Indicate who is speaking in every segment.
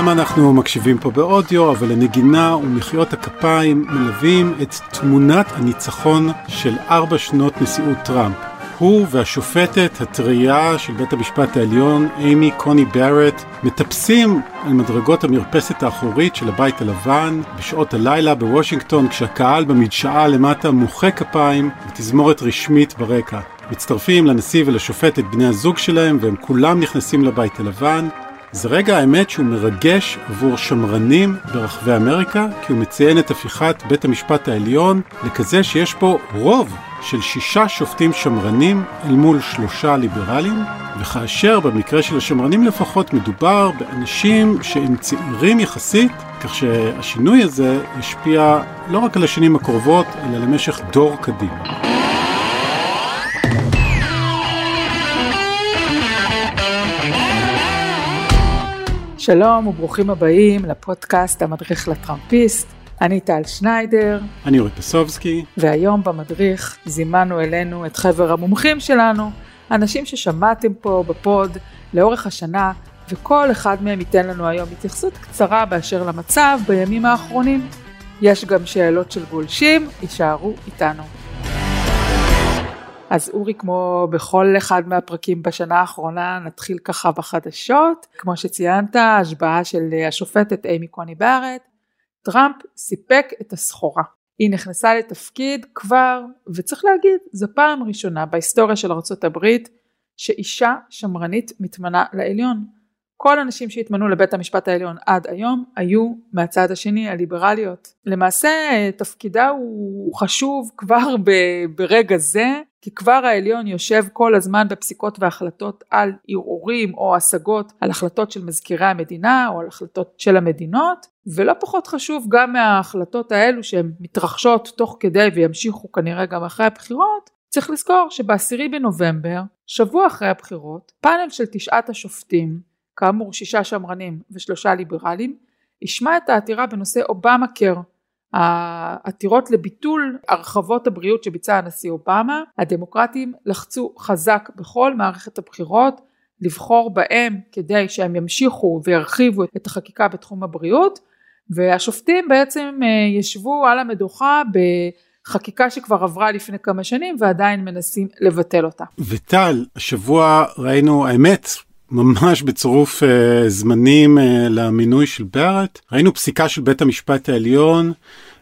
Speaker 1: אמנם אנחנו מקשיבים פה באודיו, אבל הנגינה ומחיאות הכפיים מלווים את תמונת הניצחון של ארבע שנות נשיאות טראמפ. הוא והשופטת הטריה של בית המשפט העליון, אימי קוני בארט, מטפסים על מדרגות המרפסת האחורית של הבית הלבן בשעות הלילה בוושינגטון, כשהקהל במדשאה למטה מוחא כפיים ותזמורת רשמית ברקע. מצטרפים לנשיא ולשופטת בני הזוג שלהם והם כולם נכנסים לבית הלבן. זה רגע האמת שהוא מרגש עבור שמרנים ברחבי אמריקה, כי הוא מציין את הפיכת בית המשפט העליון לכזה שיש פה רוב של שישה שופטים שמרנים אל מול שלושה ליברלים, וכאשר במקרה של השמרנים לפחות מדובר באנשים שהם צעירים יחסית, כך שהשינוי הזה ישפיע לא רק על השנים הקרובות, אלא למשך דור קדימה.
Speaker 2: שלום וברוכים הבאים לפודקאסט המדריך לטראמפיסט. אני טל שניידר.
Speaker 1: אני אורי פסובסקי.
Speaker 2: והיום במדריך זימנו אלינו את חבר המומחים שלנו, אנשים ששמעתם פה בפוד לאורך השנה, וכל אחד מהם ייתן לנו היום התייחסות קצרה באשר למצב בימים האחרונים. יש גם שאלות של גולשים, יישארו איתנו. אז אורי, כמו בכל אחד מהפרקים בשנה האחרונה, נתחיל ככה בחדשות. כמו שציינת, השבעה של השופטת אימי קוני בארט, טראמפ סיפק את הסחורה. היא נכנסה לתפקיד כבר, וצריך להגיד, זו פעם ראשונה בהיסטוריה של ארה"ב שאישה שמרנית מתמנה לעליון. כל הנשים שהתמנו לבית המשפט העליון עד היום היו מהצד השני הליברליות. למעשה תפקידה הוא חשוב כבר ברגע זה כי כבר העליון יושב כל הזמן בפסיקות והחלטות על ערעורים או השגות על החלטות של מזכירי המדינה או על החלטות של המדינות ולא פחות חשוב גם מההחלטות האלו שהן מתרחשות תוך כדי וימשיכו כנראה גם אחרי הבחירות צריך לזכור שבעשירי בנובמבר שבוע אחרי הבחירות פאנל של תשעת השופטים כאמור שישה שמרנים ושלושה ליברלים ישמע את העתירה בנושא אובמה קר העתירות לביטול הרחבות הבריאות שביצע הנשיא אובמה, הדמוקרטים לחצו חזק בכל מערכת הבחירות לבחור בהם כדי שהם ימשיכו וירחיבו את החקיקה בתחום הבריאות והשופטים בעצם אה, ישבו על המדוכה בחקיקה שכבר עברה לפני כמה שנים ועדיין מנסים לבטל אותה.
Speaker 1: וטל, השבוע ראינו האמת ממש בצירוף uh, זמנים uh, למינוי של בארט. ראינו פסיקה של בית המשפט העליון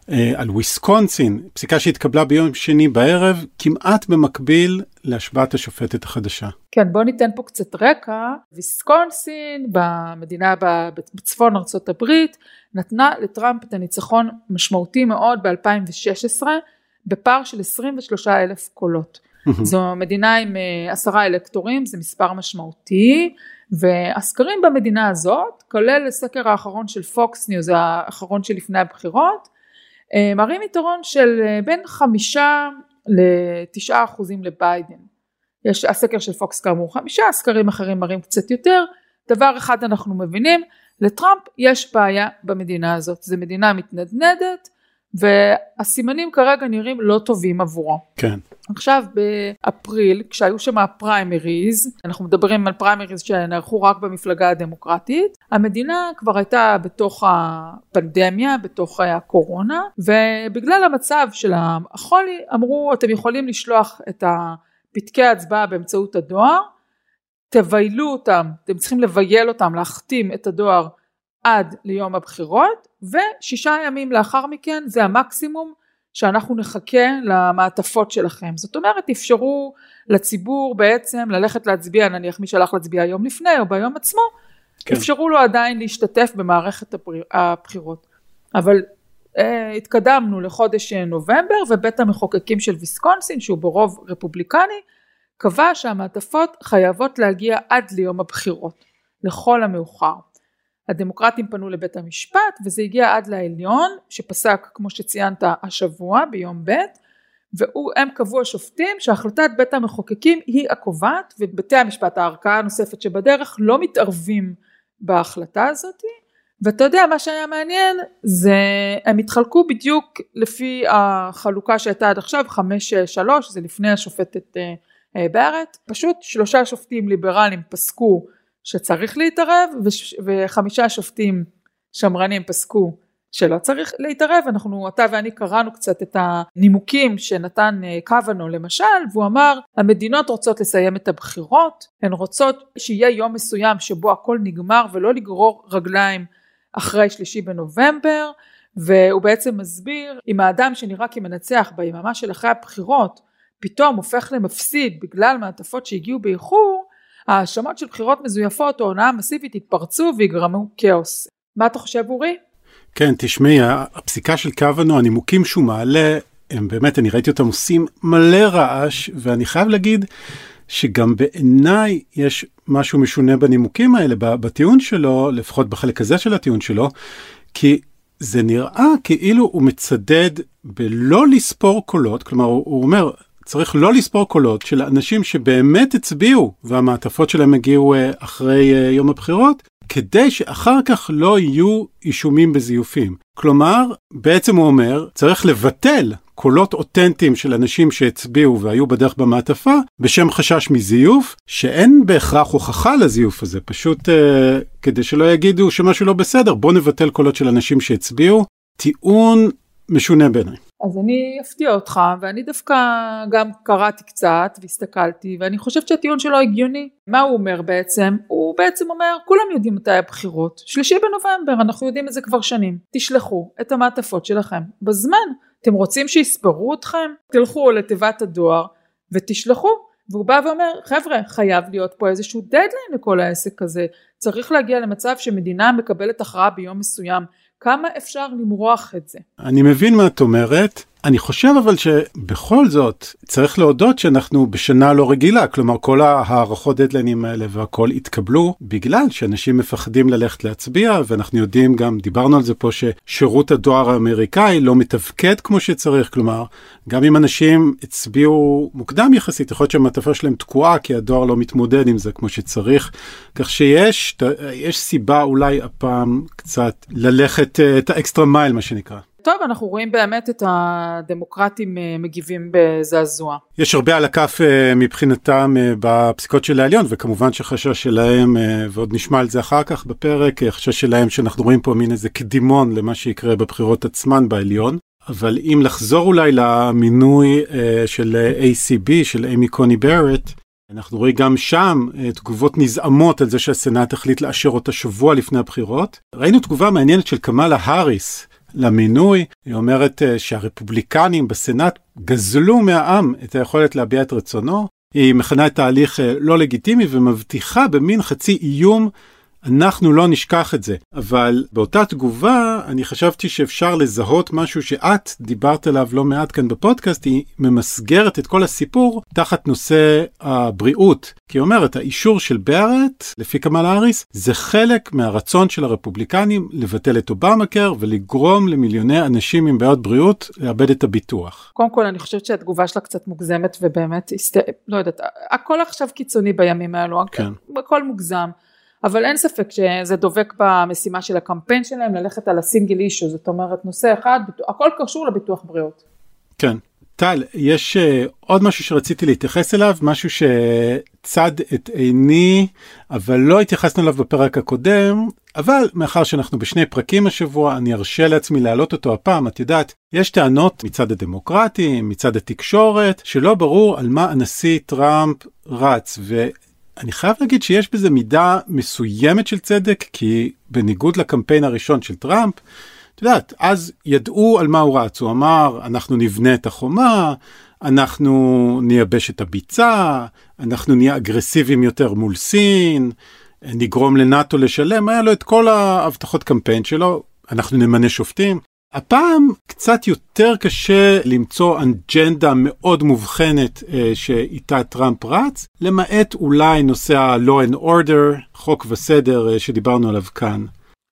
Speaker 1: uh, על וויסקונסין, פסיקה שהתקבלה ביום שני בערב, כמעט במקביל להשבעת השופטת החדשה.
Speaker 2: כן, בוא ניתן פה קצת רקע. וויסקונסין, במדינה בצפון ארצות הברית, נתנה לטראמפ את הניצחון משמעותי מאוד ב-2016, בפער של 23 אלף קולות. זו מדינה עם אה, עשרה אלקטורים, זה מספר משמעותי, והסקרים במדינה הזאת, כולל הסקר האחרון של פוקס ניוז, האחרון שלפני הבחירות, אה, מראים יתרון של אה, בין חמישה לתשעה אחוזים לביידן. יש הסקר של פוקס כאמור חמישה, סקרים אחרים מראים קצת יותר. דבר אחד אנחנו מבינים, לטראמפ יש בעיה במדינה הזאת, זו מדינה מתנדנדת, והסימנים כרגע נראים לא טובים עבורו.
Speaker 1: כן.
Speaker 2: עכשיו באפריל כשהיו שם הפריימריז, אנחנו מדברים על פריימריז שנערכו רק במפלגה הדמוקרטית, המדינה כבר הייתה בתוך הפנדמיה, בתוך הקורונה, ובגלל המצב של החולי אמרו אתם יכולים לשלוח את פתקי ההצבעה באמצעות הדואר, תביילו אותם, אתם צריכים לבייל אותם, להחתים את הדואר עד ליום הבחירות ושישה ימים לאחר מכן זה המקסימום שאנחנו נחכה למעטפות שלכם. זאת אומרת אפשרו לציבור בעצם ללכת להצביע נניח מי שהלך להצביע יום לפני או ביום עצמו כן. אפשרו לו עדיין להשתתף במערכת הבחירות. אבל אה, התקדמנו לחודש נובמבר ובית המחוקקים של ויסקונסין שהוא ברוב רפובליקני קבע שהמעטפות חייבות להגיע עד ליום הבחירות לכל המאוחר. הדמוקרטים פנו לבית המשפט וזה הגיע עד לעליון שפסק כמו שציינת השבוע ביום ב' והם קבעו השופטים שהחלטת בית המחוקקים היא הקובעת ובתי המשפט הערכאה הנוספת שבדרך לא מתערבים בהחלטה הזאת. ואתה יודע מה שהיה מעניין זה הם התחלקו בדיוק לפי החלוקה שהייתה עד עכשיו חמש שלוש זה לפני השופטת אה, בארט פשוט שלושה שופטים ליברליים פסקו שצריך להתערב וחמישה שופטים שמרנים פסקו שלא צריך להתערב. אנחנו אתה ואני קראנו קצת את הנימוקים שנתן אה, קוונו למשל והוא אמר המדינות רוצות לסיים את הבחירות הן רוצות שיהיה יום מסוים שבו הכל נגמר ולא לגרור רגליים אחרי שלישי בנובמבר והוא בעצם מסביר אם האדם שנראה כמנצח ביממה של אחרי הבחירות פתאום הופך למפסיד בגלל מעטפות שהגיעו באיחור ההאשמות של בחירות מזויפות או הונאה מסיבית יתפרצו ויגרמו כאוס. מה אתה חושב אורי?
Speaker 1: כן, תשמעי, הפסיקה של קוונו, הנימוקים שהוא מעלה, הם באמת, אני ראיתי אותם עושים מלא רעש, ואני חייב להגיד שגם בעיניי יש משהו משונה בנימוקים האלה, בטיעון שלו, לפחות בחלק הזה של הטיעון שלו, כי זה נראה כאילו הוא מצדד בלא לספור קולות, כלומר הוא, הוא אומר, צריך לא לספור קולות של אנשים שבאמת הצביעו והמעטפות שלהם הגיעו אה, אחרי אה, יום הבחירות, כדי שאחר כך לא יהיו אישומים בזיופים. כלומר, בעצם הוא אומר, צריך לבטל קולות אותנטיים של אנשים שהצביעו והיו בדרך במעטפה, בשם חשש מזיוף, שאין בהכרח הוכחה לזיוף הזה, פשוט אה, כדי שלא יגידו שמשהו לא בסדר, בוא נבטל קולות של אנשים שהצביעו. טיעון משונה בעיניי.
Speaker 2: אז אני אפתיע אותך ואני דווקא גם קראתי קצת והסתכלתי ואני חושבת שהטיעון שלו הגיוני. מה הוא אומר בעצם? הוא בעצם אומר כולם יודעים מתי הבחירות, שלישי בנובמבר אנחנו יודעים את זה כבר שנים. תשלחו את המעטפות שלכם בזמן. אתם רוצים שיספרו אתכם? תלכו לתיבת הדואר ותשלחו. והוא בא ואומר חבר'ה חייב להיות פה איזשהו דדליין לכל העסק הזה צריך להגיע למצב שמדינה מקבלת הכרעה ביום מסוים כמה אפשר למרוח את זה?
Speaker 1: אני מבין מה את אומרת. אני חושב אבל שבכל זאת צריך להודות שאנחנו בשנה לא רגילה כלומר כל הערכות דדליינים האלה והכל התקבלו בגלל שאנשים מפחדים ללכת להצביע ואנחנו יודעים גם דיברנו על זה פה ששירות הדואר האמריקאי לא מתפקד כמו שצריך כלומר גם אם אנשים הצביעו מוקדם יחסית יכול להיות שהמעטפה שלהם תקועה כי הדואר לא מתמודד עם זה כמו שצריך כך שיש יש סיבה אולי הפעם קצת ללכת אה, את האקסטרה מייל מה שנקרא.
Speaker 2: טוב אנחנו רואים באמת את הדמוקרטים אה, מגיבים בזעזוע.
Speaker 1: יש הרבה על הכף אה, מבחינתם אה, בפסיקות של העליון וכמובן שחשש שלהם ועוד נשמע על זה אחר כך בפרק חשש שלהם שאנחנו רואים פה מין איזה קדימון למה שיקרה בבחירות עצמן בעליון. אבל אם לחזור אולי למינוי של ACB של אמי קוני ברט אנחנו רואים גם שם תגובות נזעמות על זה שהסנאט החליט לאשר אותה שבוע לפני הבחירות. ראינו תגובה מעניינת של קמאלה האריס למינוי, היא אומרת אה, שהרפובליקנים בסנאט גזלו מהעם את היכולת להביע את רצונו, היא מכנה את ההליך אה, לא לגיטימי ומבטיחה במין חצי איום אנחנו לא נשכח את זה, אבל באותה תגובה אני חשבתי שאפשר לזהות משהו שאת דיברת עליו לא מעט כאן בפודקאסט, היא ממסגרת את כל הסיפור תחת נושא הבריאות. כי היא אומרת, האישור של בארט, לפי קמאל האריס, זה חלק מהרצון של הרפובליקנים לבטל את אובמה קר ולגרום למיליוני אנשים עם בעיות בריאות לאבד את הביטוח.
Speaker 2: קודם כל אני חושבת שהתגובה שלה קצת מוגזמת ובאמת, לא יודעת, הכל עכשיו קיצוני בימים האלו, כן. הכל מוגזם. אבל אין ספק שזה דובק במשימה של הקמפיין שלהם ללכת על הסינגל אישו, זאת אומרת נושא אחד, הכל קשור לביטוח בריאות.
Speaker 1: כן. טל, יש uh, עוד משהו שרציתי להתייחס אליו, משהו שצד את עיני, אבל לא התייחסנו אליו בפרק הקודם, אבל מאחר שאנחנו בשני פרקים השבוע, אני ארשה לעצמי להעלות אותו הפעם. את יודעת, יש טענות מצד הדמוקרטים, מצד התקשורת, שלא ברור על מה הנשיא טראמפ רץ, ו... אני חייב להגיד שיש בזה מידה מסוימת של צדק, כי בניגוד לקמפיין הראשון של טראמפ, את יודעת, אז ידעו על מה הוא רץ, הוא אמר, אנחנו נבנה את החומה, אנחנו נייבש את הביצה, אנחנו נהיה אגרסיביים יותר מול סין, נגרום לנאטו לשלם, היה לו את כל ההבטחות קמפיין שלו, אנחנו נמנה שופטים. הפעם קצת יותר קשה למצוא אג'נדה מאוד מובחנת אה, שאיתה טראמפ רץ, למעט אולי נושא ה-law and order, חוק וסדר אה, שדיברנו עליו כאן.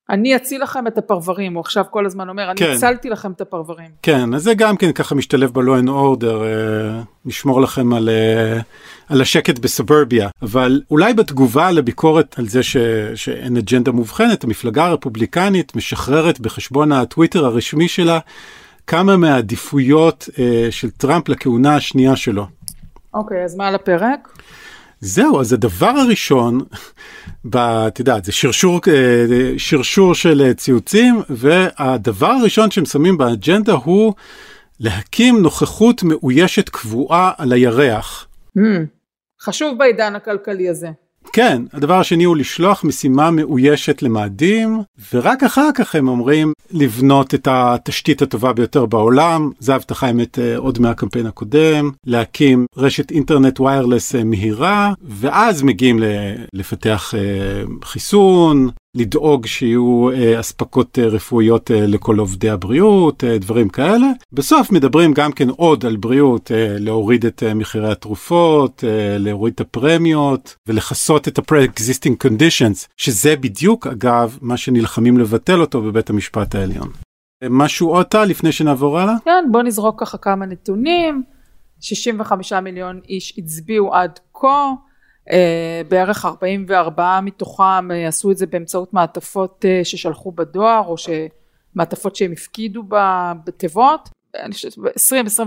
Speaker 2: אני אציל לכם את הפרברים, הוא עכשיו כל הזמן אומר, אני כן. הצלתי לכם את הפרברים.
Speaker 1: כן, אז זה גם כן ככה משתלב and order, אה, נשמור לכם על, אה, על השקט בסוברביה. אבל אולי בתגובה לביקורת על זה ש, שאין אג'נדה מובחנת, המפלגה הרפובליקנית משחררת בחשבון הטוויטר הרשמי שלה כמה מהעדיפויות אה, של טראמפ לכהונה השנייה שלו.
Speaker 2: אוקיי, אז מה על הפרק?
Speaker 1: זהו, אז הדבר הראשון, את יודעת, זה שרשור, אה, שרשור של ציוצים, והדבר הראשון שהם שמים באג'נדה הוא להקים נוכחות מאוישת קבועה על הירח.
Speaker 2: Mm, חשוב בעידן הכלכלי הזה.
Speaker 1: כן, הדבר השני הוא לשלוח משימה מאוישת למאדים, ורק אחר כך הם אומרים לבנות את התשתית הטובה ביותר בעולם, זה הבטחה אמת אה, עוד מהקמפיין הקודם, להקים רשת אינטרנט ויירלס אה, מהירה, ואז מגיעים לפתח אה, חיסון, לדאוג שיהיו אה, אספקות אה, רפואיות אה, לכל עובדי הבריאות, דברים כאלה. בסוף מדברים גם כן עוד על בריאות, להוריד את מחירי התרופות, להוריד את הפרמיות ולכסות את ה-pre-existing conditions, שזה בדיוק אגב מה שנלחמים לבטל אותו בבית המשפט העליון. משהו עוד טל לפני שנעבור הלאה?
Speaker 2: כן, בוא נזרוק ככה כמה נתונים. 65 מיליון איש הצביעו עד כה. אה, בערך 44 מתוכם אה, עשו את זה באמצעות מעטפות אה, ששלחו בדואר או שמעטפות שהם הפקידו בתיבות. אני חושבת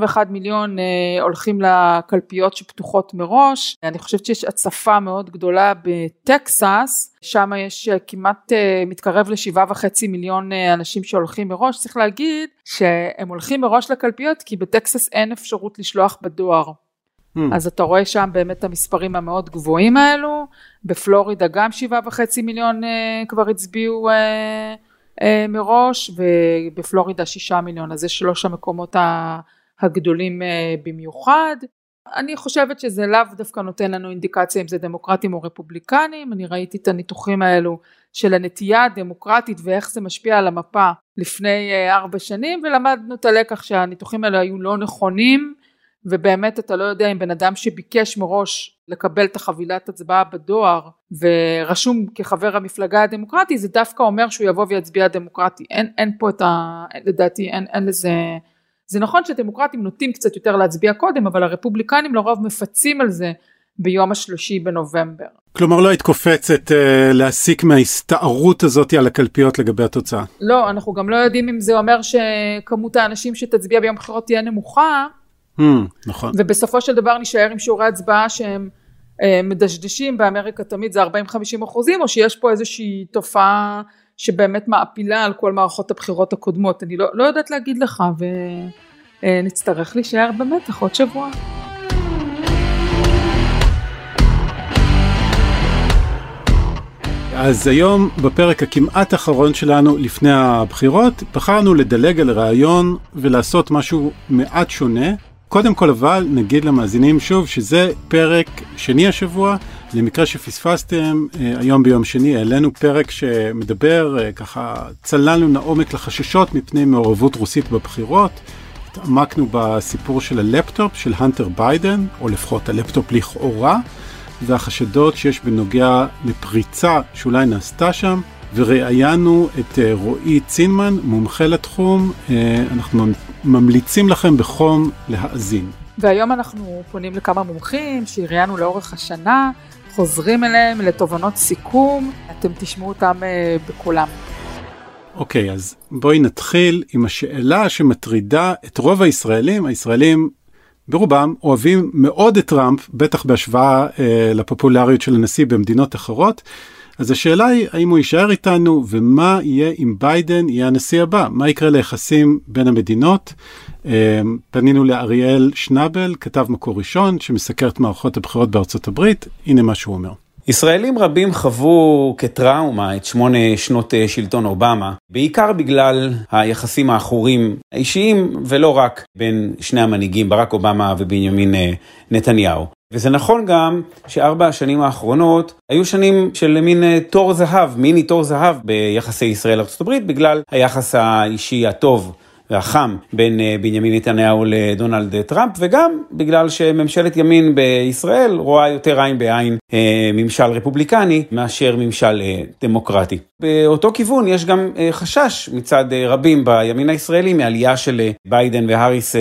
Speaker 2: 20-21 מיליון הולכים לקלפיות שפתוחות מראש. אני חושבת שיש הצפה מאוד גדולה בטקסס, שם יש כמעט מתקרב לשבעה וחצי מיליון אנשים שהולכים מראש. צריך להגיד שהם הולכים מראש לקלפיות כי בטקסס אין אפשרות לשלוח בדואר. Hmm. אז אתה רואה שם באמת את המספרים המאוד גבוהים האלו, בפלורידה גם שבעה וחצי מיליון uh, כבר הצביעו uh, uh, מראש, ובפלורידה שישה מיליון, אז זה שלוש המקומות הגדולים uh, במיוחד. אני חושבת שזה לאו דווקא נותן לנו אינדיקציה אם זה דמוקרטים או רפובליקנים, אני ראיתי את הניתוחים האלו של הנטייה הדמוקרטית ואיך זה משפיע על המפה לפני ארבע שנים ולמדנו את הלקח שהניתוחים האלו היו לא נכונים ובאמת אתה לא יודע אם בן אדם שביקש מראש לקבל את החבילת הצבעה בדואר ורשום כחבר המפלגה הדמוקרטי זה דווקא אומר שהוא יבוא ויצביע דמוקרטי אין, אין פה את ה... לדעתי אין, אין לזה זה נכון שדמוקרטים נוטים קצת יותר להצביע קודם אבל הרפובליקנים לרוב מפצים על זה ביום השלושי בנובמבר.
Speaker 1: כלומר לא היית קופצת uh, להסיק מההסתערות הזאת על הקלפיות לגבי התוצאה.
Speaker 2: לא אנחנו גם לא יודעים אם זה אומר שכמות האנשים שתצביע ביום בחירות תהיה נמוכה
Speaker 1: Mm, נכון.
Speaker 2: ובסופו של דבר נשאר עם שיעורי הצבעה שהם אה, מדשדשים, באמריקה תמיד זה 40-50 אחוזים, או שיש פה איזושהי תופעה שבאמת מעפילה על כל מערכות הבחירות הקודמות. אני לא, לא יודעת להגיד לך, ונצטרך אה, להישאר במתח עוד שבוע.
Speaker 1: אז היום בפרק הכמעט אחרון שלנו לפני הבחירות בחרנו לדלג על רעיון ולעשות משהו מעט שונה קודם כל אבל נגיד למאזינים שוב שזה פרק שני השבוע, למקרה שפספסתם, אה, היום ביום שני העלינו פרק שמדבר, אה, ככה צללנו לעומק לחששות מפני מעורבות רוסית בבחירות. התעמקנו בסיפור של הלפטופ של הנטר ביידן, או לפחות הלפטופ לכאורה, והחשדות שיש בנוגע לפריצה שאולי נעשתה שם. וראיינו את אה, רועי צינמן, מומחה לתחום, אנחנו ממליצים לכם בחום להאזין.
Speaker 2: והיום אנחנו פונים לכמה מומחים שהראיינו לאורך השנה, חוזרים אליהם לתובנות סיכום, אתם תשמעו אותם אה, בקולם.
Speaker 1: אוקיי, okay, אז בואי נתחיל עם השאלה שמטרידה את רוב הישראלים. הישראלים ברובם אוהבים מאוד את טראמפ, בטח בהשוואה אה, לפופולריות של הנשיא במדינות אחרות. אז השאלה היא האם הוא יישאר איתנו ומה יהיה אם ביידן יהיה הנשיא הבא, מה יקרה ליחסים בין המדינות. אה, פנינו לאריאל שנבל, כתב מקור ראשון שמסקר את מערכות הבחירות בארצות הברית, הנה מה שהוא אומר.
Speaker 3: ישראלים רבים חוו כטראומה את שמונה שנות אה, שלטון אובמה, בעיקר בגלל היחסים העכורים האישיים ולא רק בין שני המנהיגים ברק אובמה ובנימין אה, נתניהו. וזה נכון גם שארבע השנים האחרונות היו שנים של מין אה, תור זהב, מיני תור זהב ביחסי ישראל-ארה"ב בגלל היחס האישי הטוב והחם בין אה, בנימין נתניהו לדונלד טראמפ, וגם בגלל שממשלת ימין בישראל רואה יותר עין בעין אה, ממשל רפובליקני מאשר ממשל דמוקרטי. באותו כיוון יש גם חשש מצד רבים בימין הישראלי מעלייה של ביידן והאריס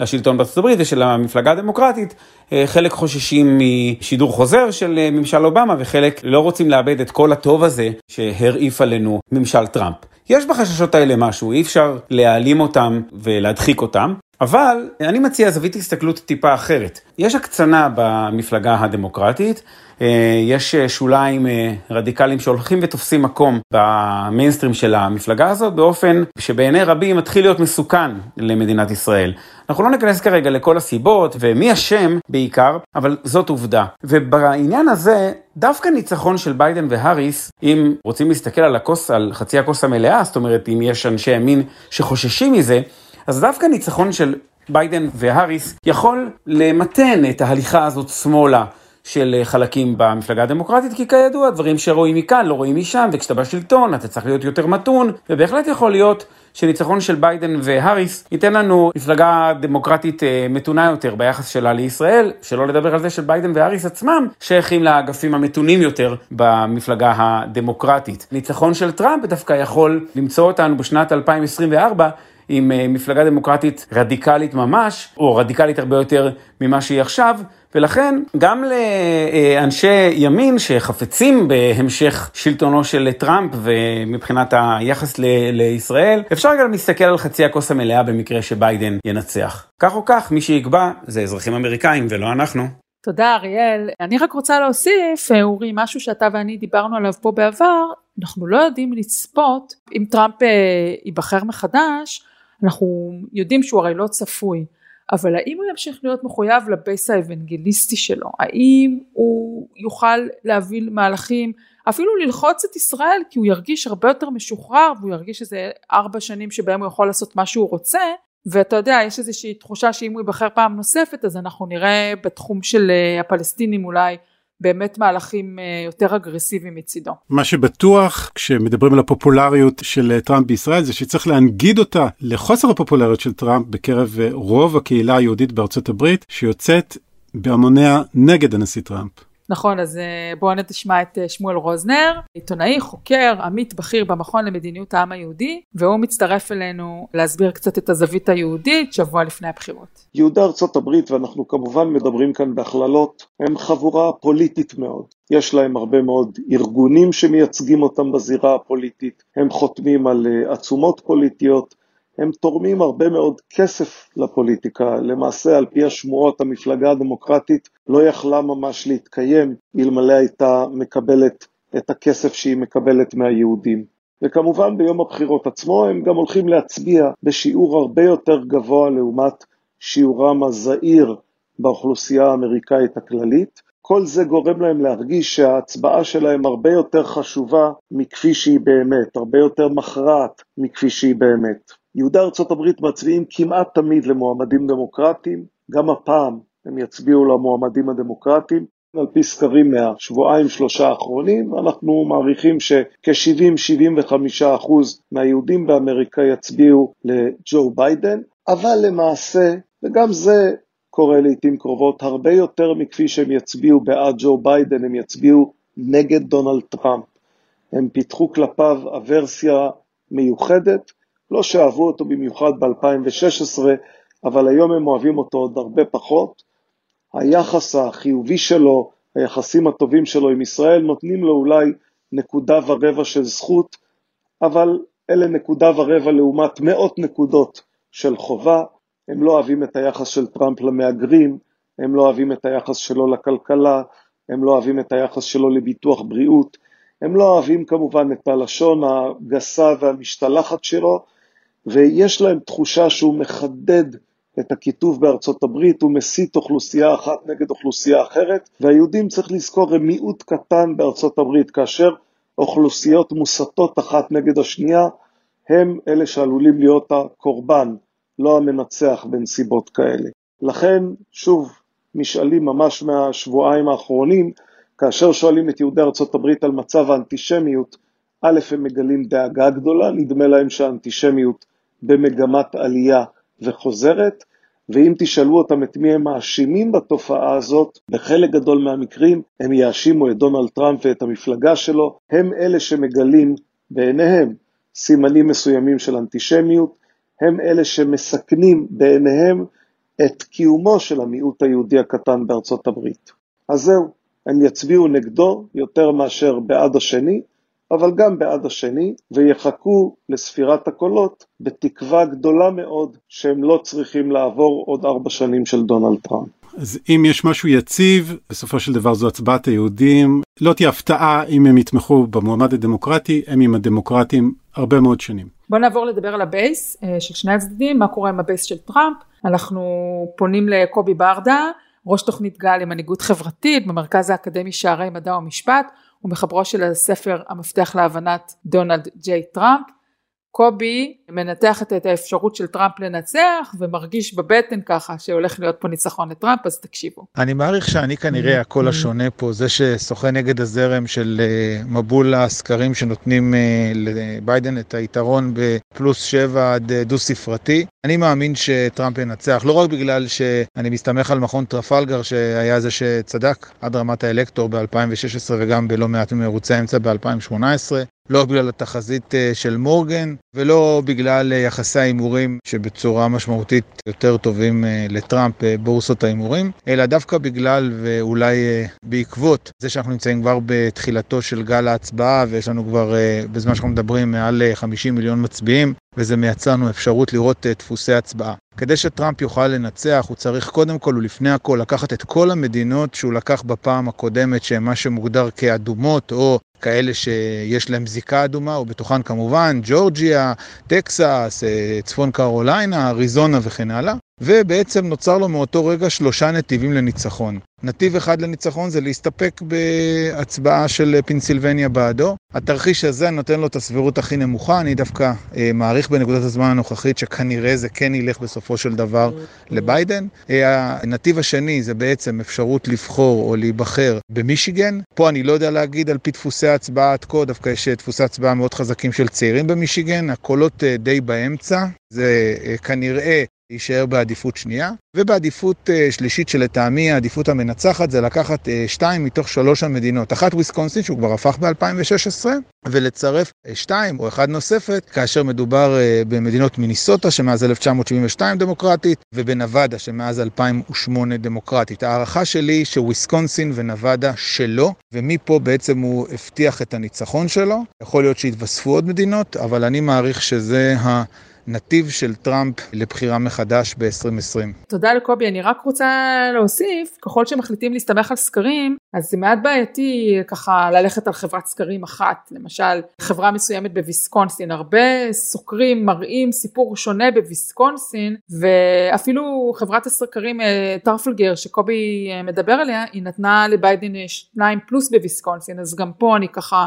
Speaker 3: לשלטון בארצות הברית ושל המפלגה הדמוקרטית, אה, חלק חוששים משידור חוזר של אה, ממשל אובמה וחלק לא רוצים לאבד את כל הטוב הזה שהרעיף עלינו ממשל טראמפ. יש בחששות האלה משהו, אי אפשר להעלים אותם ולהדחיק אותם, אבל אני מציע זווית הסתכלות טיפה אחרת. יש הקצנה במפלגה הדמוקרטית, אה, יש שוליים אה, רדיקליים שהולכים ותופסים מקום במיינסטרים של המפלגה הזאת באופן שבעיני רבים מתחיל להיות מסוכן למדינת ישראל. אנחנו לא ניכנס כרגע לכל הסיבות ומי אשם בעיקר, אבל זאת עובדה. ובעניין הזה, דווקא ניצחון של ביידן והאריס, אם רוצים להסתכל על הכוס, על חצי הכוס המלאה, זאת אומרת אם יש אנשי ימין שחוששים מזה, אז דווקא ניצחון של ביידן והאריס יכול למתן את ההליכה הזאת שמאלה. של חלקים במפלגה הדמוקרטית, כי כידוע, דברים שרואים מכאן לא רואים משם, וכשאתה בשלטון אתה צריך להיות יותר מתון, ובהחלט יכול להיות שניצחון של ביידן והאריס ייתן לנו מפלגה דמוקרטית אה, מתונה יותר ביחס שלה לישראל, שלא לדבר על זה שביידן והאריס עצמם שייכים לאגפים המתונים יותר במפלגה הדמוקרטית. ניצחון של טראמפ דווקא יכול למצוא אותנו בשנת 2024 עם אה, מפלגה דמוקרטית רדיקלית ממש, או רדיקלית הרבה יותר ממה שהיא עכשיו, ולכן גם לאנשי ימין שחפצים בהמשך שלטונו של טראמפ ומבחינת היחס ל- לישראל, אפשר גם להסתכל על חצי הכוס המלאה במקרה שביידן ינצח. כך או כך, מי שיקבע זה אזרחים אמריקאים ולא אנחנו.
Speaker 2: תודה אריאל. אני רק רוצה להוסיף, אה, אורי, משהו שאתה ואני דיברנו עליו פה בעבר, אנחנו לא יודעים לצפות אם טראמפ אה, ייבחר מחדש, אנחנו יודעים שהוא הרי לא צפוי. אבל האם הוא ימשיך להיות מחויב לבייס האבנגליסטי שלו? האם הוא יוכל להביא מהלכים, אפילו ללחוץ את ישראל כי הוא ירגיש הרבה יותר משוחרר והוא ירגיש שזה ארבע שנים שבהם הוא יכול לעשות מה שהוא רוצה ואתה יודע יש איזושהי תחושה שאם הוא ייבחר פעם נוספת אז אנחנו נראה בתחום של אה, הפלסטינים אולי באמת מהלכים אה, יותר אגרסיביים מצידו.
Speaker 1: מה שבטוח כשמדברים על הפופולריות של אה, טראמפ בישראל זה שצריך להנגיד אותה לחוסר הפופולריות של טראמפ בקרב אה, רוב הקהילה היהודית בארצות הברית שיוצאת בהמוניה נגד הנשיא טראמפ.
Speaker 2: נכון, אז אה, בואו נשמע את אה, שמואל רוזנר, עיתונאי, חוקר, עמית בכיר במכון למדיניות העם היהודי, והוא מצטרף אלינו להסביר קצת את הזווית היהודית שבוע לפני הבחירות.
Speaker 4: יהודי ארצות הברית, ואנחנו כמובן מדברים כאן בהכללות, הם חבורה פוליטית מאוד. יש להם הרבה מאוד ארגונים שמייצגים אותם בזירה הפוליטית, הם חותמים על אה, עצומות פוליטיות, הם תורמים הרבה מאוד כסף לפוליטיקה. למעשה, על פי השמועות, המפלגה הדמוקרטית לא יכלה ממש להתקיים אלמלא הייתה מקבלת את הכסף שהיא מקבלת מהיהודים. וכמובן ביום הבחירות עצמו הם גם הולכים להצביע בשיעור הרבה יותר גבוה לעומת שיעורם הזעיר באוכלוסייה האמריקאית הכללית. כל זה גורם להם להרגיש שההצבעה שלהם הרבה יותר חשובה מכפי שהיא באמת, הרבה יותר מכרעת מכפי שהיא באמת. יהודי ארצות הברית מצביעים כמעט תמיד למועמדים דמוקרטיים, גם הפעם הם יצביעו למועמדים הדמוקרטיים. על פי סקרים מהשבועיים שלושה האחרונים, אנחנו מעריכים שכ-70-75% מהיהודים באמריקה יצביעו לג'ו ביידן, אבל למעשה, וגם זה קורה לעיתים קרובות, הרבה יותר מכפי שהם יצביעו בעד ג'ו ביידן, הם יצביעו נגד דונלד טראמפ. הם פיתחו כלפיו אברסיה מיוחדת, לא שאהבו אותו במיוחד ב-2016, אבל היום הם אוהבים אותו עוד הרבה פחות. היחס החיובי שלו, היחסים הטובים שלו עם ישראל, נותנים לו אולי נקודה ורבע של זכות, אבל אלה נקודה ורבע לעומת מאות נקודות של חובה. הם לא אוהבים את היחס של טראמפ למהגרים, הם לא אוהבים את היחס שלו לכלכלה, הם לא אוהבים את היחס שלו לביטוח בריאות, הם לא אוהבים כמובן את הלשון הגסה והמשתלחת שלו, ויש להם תחושה שהוא מחדד את הקיטוב בארצות הברית, הוא מסית אוכלוסייה אחת נגד אוכלוסייה אחרת, והיהודים צריך לזכור הם מיעוט קטן בארצות הברית, כאשר אוכלוסיות מוסתות אחת נגד השנייה, הם אלה שעלולים להיות הקורבן, לא המנצח בנסיבות כאלה. לכן, שוב, משאלים ממש מהשבועיים האחרונים, כאשר שואלים את יהודי ארצות הברית על מצב האנטישמיות, א', הם מגלים דאגה גדולה, נדמה להם שהאנטישמיות במגמת עלייה וחוזרת, ואם תשאלו אותם את מי הם מאשימים בתופעה הזאת, בחלק גדול מהמקרים הם יאשימו את דונלד טראמפ ואת המפלגה שלו, הם אלה שמגלים בעיניהם סימנים מסוימים של אנטישמיות, הם אלה שמסכנים בעיניהם את קיומו של המיעוט היהודי הקטן בארצות הברית. אז זהו, הם יצביעו נגדו יותר מאשר בעד השני, אבל גם בעד השני, ויחכו לספירת הקולות בתקווה גדולה מאוד שהם לא צריכים לעבור עוד ארבע שנים של דונלד טראמפ.
Speaker 1: אז אם יש משהו יציב, בסופו של דבר זו הצבעת היהודים. לא תהיה הפתעה אם הם יתמכו במועמד הדמוקרטי, הם עם הדמוקרטים הרבה מאוד שנים.
Speaker 2: בוא נעבור לדבר על ה base אה, של שני הצדדים, מה קורה עם ה base של טראמפ. אנחנו פונים לקובי ברדה, ראש תוכנית גל למנהיגות חברתית במרכז האקדמי שערי מדע ומשפט ומחברו של הספר המפתח להבנת דונלד ג'יי טראמפ. קובי מנתח את את האפשרות של טראמפ לנצח ומרגיש בבטן ככה שהולך להיות פה ניצחון לטראמפ אז תקשיבו.
Speaker 5: אני מעריך שאני כנראה הקול השונה פה זה ששוחה נגד הזרם של אה, מבול הסקרים שנותנים אה, לביידן את היתרון בפלוס שבע עד אה, דו ספרתי. אני מאמין שטראמפ ינצח לא רק בגלל שאני מסתמך על מכון טרפלגר שהיה זה שצדק עד רמת האלקטור ב-2016 וגם בלא מעט ממרוצי האמצע ב-2018 לא בגלל התחזית אה, של מורגן ולא בגלל אה, יחסי ההימורים שבצורה משמעותית יותר טובים אה, לטראמפ בורסות ההימורים, אלא דווקא בגלל ואולי בעקבות זה שאנחנו נמצאים כבר בתחילתו של גל ההצבעה ויש לנו כבר בזמן שאנחנו מדברים מעל 50 מיליון מצביעים וזה מייצר לנו אפשרות לראות דפוסי הצבעה. כדי שטראמפ יוכל לנצח, הוא צריך קודם כל ולפני הכל לקחת את כל המדינות שהוא לקח בפעם הקודמת, שהן מה שמוגדר כאדומות, או כאלה שיש להם זיקה אדומה, ובתוכן כמובן ג'ורג'יה, טקסס, אה, צפון קרוליינה, אריזונה וכן הלאה. ובעצם נוצר לו מאותו רגע שלושה נתיבים לניצחון. נתיב אחד לניצחון זה להסתפק בהצבעה של פנסילבניה בעדו. התרחיש הזה נותן לו את הסבירות הכי נמוכה, אני דווקא אה, מעריך בנקודת הזמן הנוכחית שכנראה זה כן ילך בסופו של דבר לביידן. אה, הנתיב השני זה בעצם אפשרות לבחור או להיבחר במישיגן. פה אני לא יודע להגיד על פי דפוסי ההצבעה עד כה, דווקא יש דפוסי הצבעה מאוד חזקים של צעירים במישיגן, הקולות אה, די באמצע. זה אה, כנראה יישאר בעדיפות שנייה, ובעדיפות uh, שלישית שלטעמי העדיפות המנצחת זה לקחת uh, שתיים מתוך שלוש המדינות, אחת וויסקונסין שהוא כבר הפך ב-2016, ולצרף uh, שתיים או אחד נוספת כאשר מדובר uh, במדינות מיניסוטה שמאז 1972 דמוקרטית, ובנבדה שמאז 2008 דמוקרטית. ההערכה שלי שוויסקונסין ונבדה שלו, ומפה בעצם הוא הבטיח את הניצחון שלו. יכול להיות שיתווספו עוד מדינות, אבל אני מעריך שזה ה... נתיב של טראמפ לבחירה מחדש ב-2020.
Speaker 2: תודה לקובי, אני רק רוצה להוסיף, ככל שמחליטים להסתמך על סקרים, אז זה מעט בעייתי ככה ללכת על חברת סקרים אחת, למשל חברה מסוימת בוויסקונסין, הרבה סוקרים מראים סיפור שונה בוויסקונסין, ואפילו חברת הסקרים אה, טרפלגר שקובי אה, מדבר עליה, היא נתנה לביידן שניים פלוס בוויסקונסין, אז גם פה אני ככה,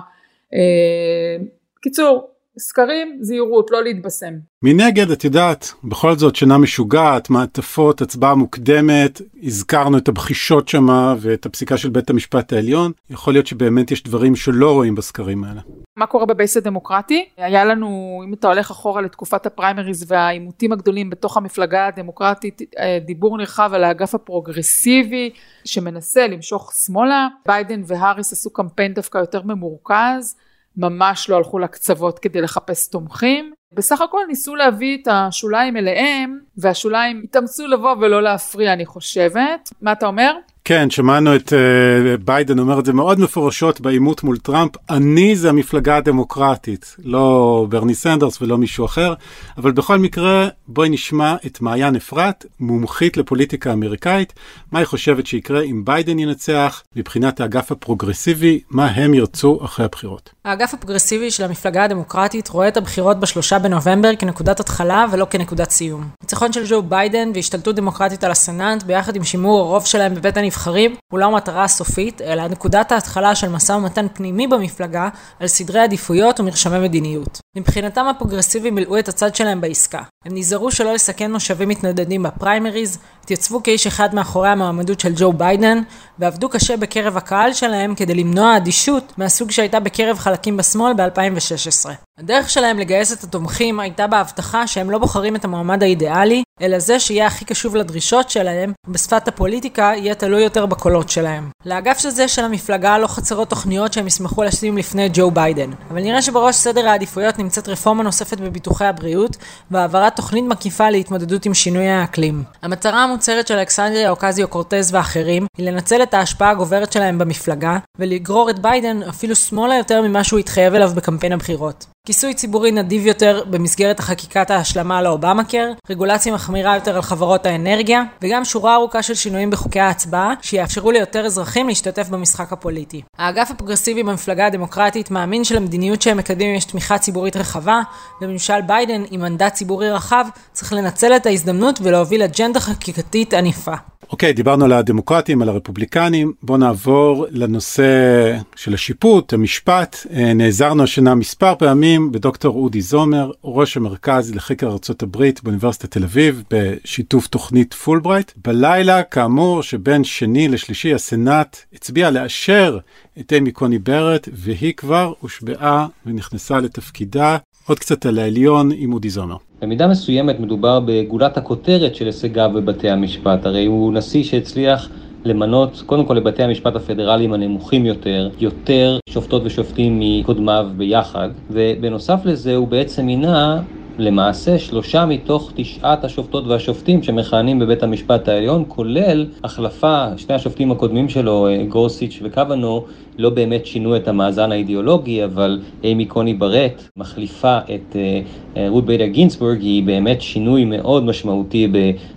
Speaker 2: אה, קיצור, סקרים, זהירות, לא להתבשם.
Speaker 1: מנגד, את יודעת, בכל זאת שנה משוגעת, מעטפות, הצבעה מוקדמת, הזכרנו את הבחישות שמה ואת הפסיקה של בית המשפט העליון, יכול להיות שבאמת יש דברים שלא רואים בסקרים האלה.
Speaker 2: מה קורה ב base הדמוקרטי? היה לנו, אם אתה הולך אחורה לתקופת הפריימריז והעימותים הגדולים בתוך המפלגה הדמוקרטית, אה, דיבור נרחב על האגף הפרוגרסיבי שמנסה למשוך שמאלה. ביידן והאריס עשו קמפיין דווקא יותר ממורכז. ממש לא הלכו לקצוות כדי לחפש תומכים. בסך הכל ניסו להביא את השוליים אליהם, והשוליים התאמצו לבוא ולא להפריע אני חושבת. מה אתה אומר?
Speaker 1: כן, שמענו את אה, ביידן אומר את זה מאוד מפורשות בעימות מול טראמפ, אני זה המפלגה הדמוקרטית, לא ברני סנדרס ולא מישהו אחר, אבל בכל מקרה בואי נשמע את מעיין אפרת, מומחית לפוליטיקה אמריקאית, מה היא חושבת שיקרה אם ביידן ינצח, מבחינת האגף הפרוגרסיבי, מה הם ירצו אחרי הבחירות.
Speaker 6: האגף הפרוגרסיבי של המפלגה הדמוקרטית רואה את הבחירות בשלושה בנובמבר כנקודת התחלה ולא כנקודת סיום. ניצחון של ג'ו ביידן והשתלטות דמוקרטית על הסנאט ביחד עם שימור הרוב שלהם בבית הנבחרים הנבחרים הוא לא המטרה הסופית, אלא נקודת ההתחלה של משא ומתן פנימי במפלגה על סדרי עדיפויות ומרשמי מדיניות. מבחינתם הפרוגרסיבים מילאו את הצד שלהם בעסקה. הם נזהרו שלא לסכן מושבים מתנדדים בפריימריז, התייצבו כאיש אחד מאחורי המועמדות של ג'ו ביידן, ועבדו קשה בקרב הקהל שלהם כדי למנוע אדישות מהסוג שהייתה בקרב חלקים בשמאל ב-2016. הדרך שלהם לגייס את התומכים הייתה בהבטחה שהם לא בוחרים את המועמד האידיאלי, אלא זה שיהיה הכי קשוב לדרישות שלהם, ובשפת הפוליטיקה יהיה תלוי יותר בקולות שלהם. לאגף של זה של המפלגה לא חסרות תוכניות שהם ישמחו לשים לפני ג'ו ביידן, אבל נראה שבראש סדר העדיפויות נמצאת רפורמה נוספת בביטוחי הבריאות והעברת תוכנית מקיפה להתמודדות עם שינוי האקלים. המטרה המוצהרת של אלכסנדריה אוקסיו קורטז ואחרים היא לנצל את ההשפעה הגוברת שלהם במפלגה ולגרור את ביידן אפילו שמאלה יותר ממה שהוא התחייב אליו בקמפיין הבחירות. כיסוי ציבורי נדיב יותר במסגרת החקיקת ההשלמה לאובמה קייר, רגולציה מחמירה יותר על חברות האנרגיה, וגם שורה ארוכה של שינויים בחוקי ההצבעה, שיאפשרו ליותר אזרחים להשתתף במשחק הפוליטי. האגף הפרוגרסיבי במפלגה הדמוקרטית מאמין שלמדיניות שהם מקדמים יש תמיכה ציבורית רחבה, וממשל ביידן עם מנדט ציבורי רחב צריך לנצל את ההזדמנות ולהוביל אג'נדה חקיקתית ענפה.
Speaker 1: אוקיי, אוקיי, דיברנו על הדמוקרטים, על הרפובליקנים, בואו נעבור לנושא של השיפוט, המשפט. אה, נעזרנו השנה מספר פעמים בדוקטור אודי זומר, ראש המרכז לחקר ארה"ב באוניברסיטת תל אביב, בשיתוף תוכנית פולברייט. בלילה, כאמור, שבין שני לשלישי, הסנאט הצביע לאשר את איימי קוני בארט, והיא כבר הושבעה ונכנסה לתפקידה. עוד קצת על העליון עם אודי זומר.
Speaker 7: במידה מסוימת מדובר בגולת הכותרת של הישגיו בבתי המשפט, הרי הוא נשיא שהצליח למנות קודם כל לבתי המשפט הפדרליים הנמוכים יותר, יותר שופטות ושופטים מקודמיו ביחד, ובנוסף לזה הוא בעצם מינה למעשה שלושה מתוך תשעת השופטות והשופטים שמכהנים בבית המשפט העליון, כולל החלפה, שני השופטים הקודמים שלו, אה, גורסיץ' וקוונו, לא באמת שינו את המאזן האידיאולוגי, אבל אימי קוני ברט מחליפה את אה, אה, רות ביידר גינסבורג, היא באמת שינוי מאוד משמעותי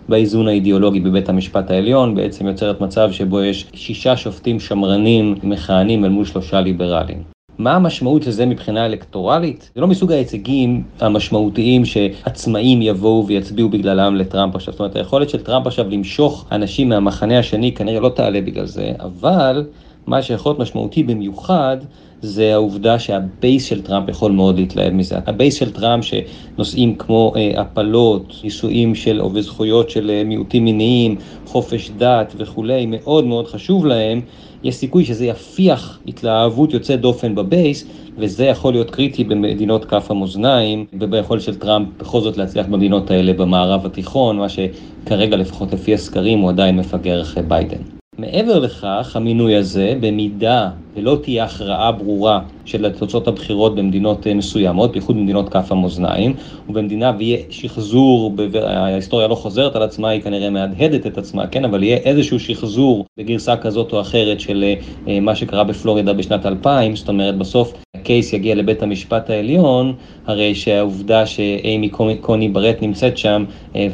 Speaker 7: באיזון האידיאולוגי בבית המשפט העליון, בעצם יוצרת מצב שבו יש שישה שופטים שמרנים מכהנים אל מול שלושה ליברליים. מה המשמעות של זה מבחינה אלקטורלית? זה לא מסוג ההישגים המשמעותיים שעצמאים יבואו ויצביעו בגללם לטראמפ עכשיו. זאת אומרת, היכולת של טראמפ עכשיו למשוך אנשים מהמחנה השני כנראה לא תעלה בגלל זה, אבל מה שיכול להיות משמעותי במיוחד זה העובדה שה base של טראמפ יכול מאוד להתלהב מזה. ה base של טראמפ שנושאים כמו אה, הפלות, נישואים של, וזכויות של אה, מיעוטים מיניים, חופש דת וכולי, מאוד מאוד חשוב להם. יש סיכוי שזה יפיח התלהבות יוצאת דופן ב base, וזה יכול להיות קריטי במדינות כף המאזניים, וביכולת של טראמפ בכל זאת להצליח במדינות האלה במערב התיכון, מה שכרגע לפחות לפי הסקרים הוא עדיין מפגר אחרי ביידן. מעבר לכך, המינוי הזה, במידה ולא תהיה הכרעה ברורה של תוצאות הבחירות במדינות אה, מסוימות, בייחוד במדינות כף המאזניים, ובמדינה ויהיה שחזור, ההיסטוריה לא חוזרת על עצמה, היא כנראה מהדהדת את עצמה, כן, אבל יהיה איזשהו שחזור בגרסה כזאת או אחרת של אה, אה, מה שקרה בפלורידה בשנת 2000, זאת אומרת בסוף הקייס יגיע לבית המשפט העליון, הרי שהעובדה שאימי קוני ברט נמצאת שם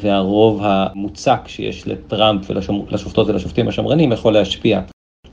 Speaker 7: והרוב המוצק שיש לטראמפ ולשופטות ולשופטים השמרנים יכול להשפיע.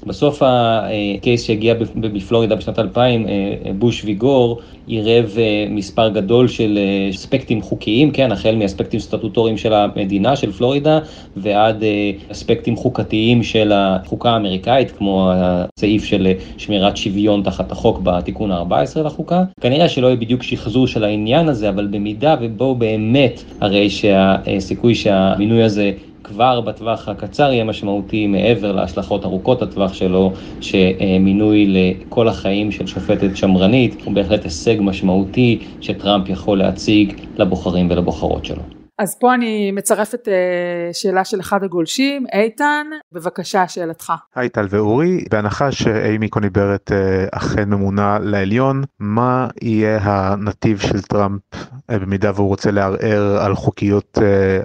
Speaker 7: בסוף הקייס שהגיע בפלורידה בשנת 2000, אה, אה, בוש ויגור, עירב אה, מספר גדול של אספקטים חוקיים, כן, החל מאספקטים סטטוטוריים של המדינה, של פלורידה, ועד אספקטים חוקתיים של החוקה האמריקאית, כמו הסעיף של שמירת שוויון תחת החוק בתיקון ה-14 לחוקה. כנראה שלא יהיה בדיוק שחזור של העניין הזה, אבל במידה ובו באמת, הרי שהסיכוי שהמינוי הזה כבר בטווח הקצר יהיה משמעותי מעבר להשלכות ארוכות הטווח שלו, שמינוי לכל החיים של שופטת שמרנית הוא בהחלט הישג משמעותי שטראמפ יכול להציג לבוחרים ולבוחרות שלו.
Speaker 2: אז פה אני מצרפת uh, שאלה של אחד הגולשים, איתן, בבקשה שאלתך.
Speaker 5: היי טל ואורי, בהנחה שאימי קוני ברט uh, אכן ממונה לעליון, מה יהיה הנתיב של טראמפ uh, במידה והוא רוצה לערער על חוקיות